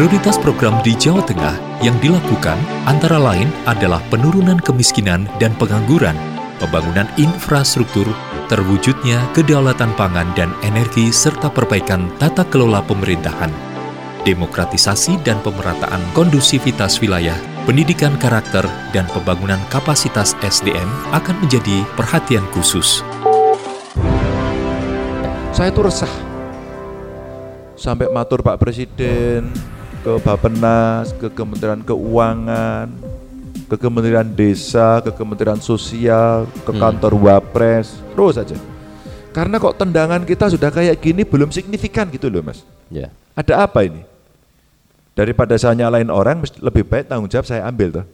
Prioritas program di Jawa Tengah yang dilakukan antara lain adalah penurunan kemiskinan dan pengangguran, pembangunan infrastruktur, terwujudnya kedaulatan pangan dan energi serta perbaikan tata kelola pemerintahan, demokratisasi dan pemerataan kondusivitas wilayah, pendidikan karakter, dan pembangunan kapasitas SDM akan menjadi perhatian khusus. Saya itu resah. Sampai matur Pak Presiden, ke Bapenas, ke Kementerian Keuangan, ke Kementerian Desa, ke Kementerian Sosial, ke Hmm. kantor Wapres, terus saja. Karena kok tendangan kita sudah kayak gini belum signifikan gitu loh mas. Ya. Ada apa ini? Daripada saya nyalain orang, lebih baik tanggung jawab saya ambil tuh.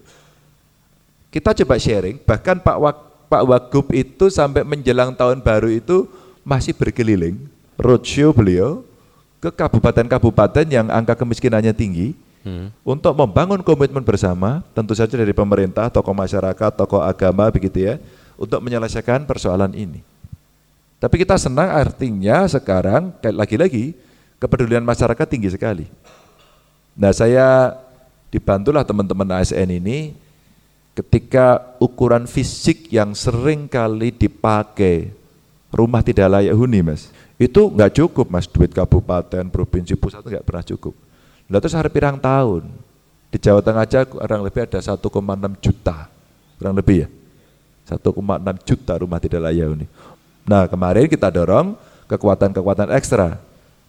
Kita coba sharing, bahkan Pak Wak, Pak Wagub itu sampai menjelang tahun baru itu masih berkeliling, roadshow beliau ke kabupaten-kabupaten yang angka kemiskinannya tinggi Hmm. untuk membangun komitmen bersama, tentu saja dari pemerintah, tokoh masyarakat, tokoh agama begitu ya, untuk menyelesaikan persoalan ini. Tapi kita senang artinya sekarang lagi-lagi kepedulian masyarakat tinggi sekali. Nah saya dibantulah teman-teman ASN ini ketika ukuran fisik yang sering kali dipakai rumah tidak layak huni mas, itu nggak cukup mas. Duit kabupaten, provinsi, pusat nggak pernah cukup. Nah terus hari pirang tahun. Di Jawa Tengah aja kurang lebih ada 1,6 juta, kurang lebih ya, 1,6 juta rumah tidak layak huni. Nah kemarin kita dorong kekuatan-kekuatan ekstra.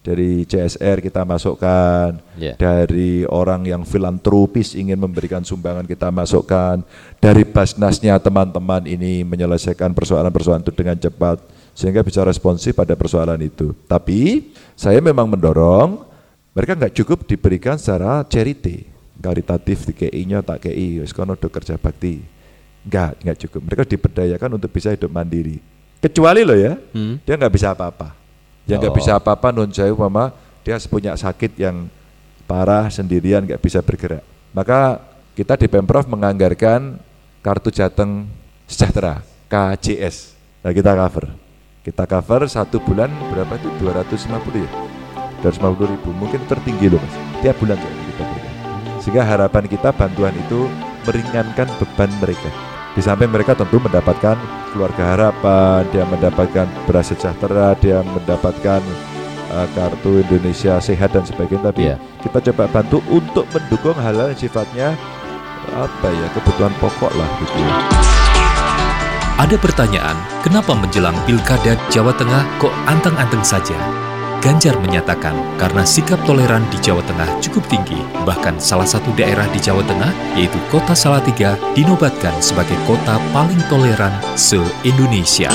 Dari CSR kita masukkan, Ya. dari orang yang filantropis ingin memberikan sumbangan kita masukkan, dari basnasnya teman-teman ini menyelesaikan persoalan-persoalan itu dengan cepat sehingga bisa responsif pada persoalan itu. Tapi saya memang mendorong mereka nggak cukup diberikan secara charity, karitatif di KI-nya tak KI, wis kono do kerja bakti. Enggak, enggak cukup. Mereka diberdayakan untuk bisa hidup mandiri. Kecuali loh ya, Hmm. dia nggak bisa apa-apa. Dia nggak Oh. bisa apa-apa nun jauh mama, dia punya sakit yang parah sendirian nggak bisa bergerak. Maka kita di Pemprov menganggarkan kartu Jateng Sejahtera KJS. Nah kita cover. Kita cover satu bulan berapa itu 250 ya? 250 ribu, mungkin tertinggi loh mas. Tiap bulan saya kita berikan. Sehingga harapan kita bantuan itu meringankan beban mereka. Di samping mereka tentu mendapatkan keluarga harapan, dia mendapatkan beras sejahtera, dia mendapatkan uh, kartu Indonesia sehat dan sebagainya. Tapi Iya. kita coba bantu untuk mendukung hal-hal yang sifatnya apa ya kebutuhan pokok lah gitu. ya. Ada pertanyaan, kenapa menjelang Pilkada Jawa Tengah kok anteng-anteng saja? Ganjar menyatakan karena sikap toleran di Jawa Tengah cukup tinggi, bahkan salah satu daerah di Jawa Tengah, yaitu Kota Salatiga, dinobatkan sebagai kota paling toleran se-Indonesia.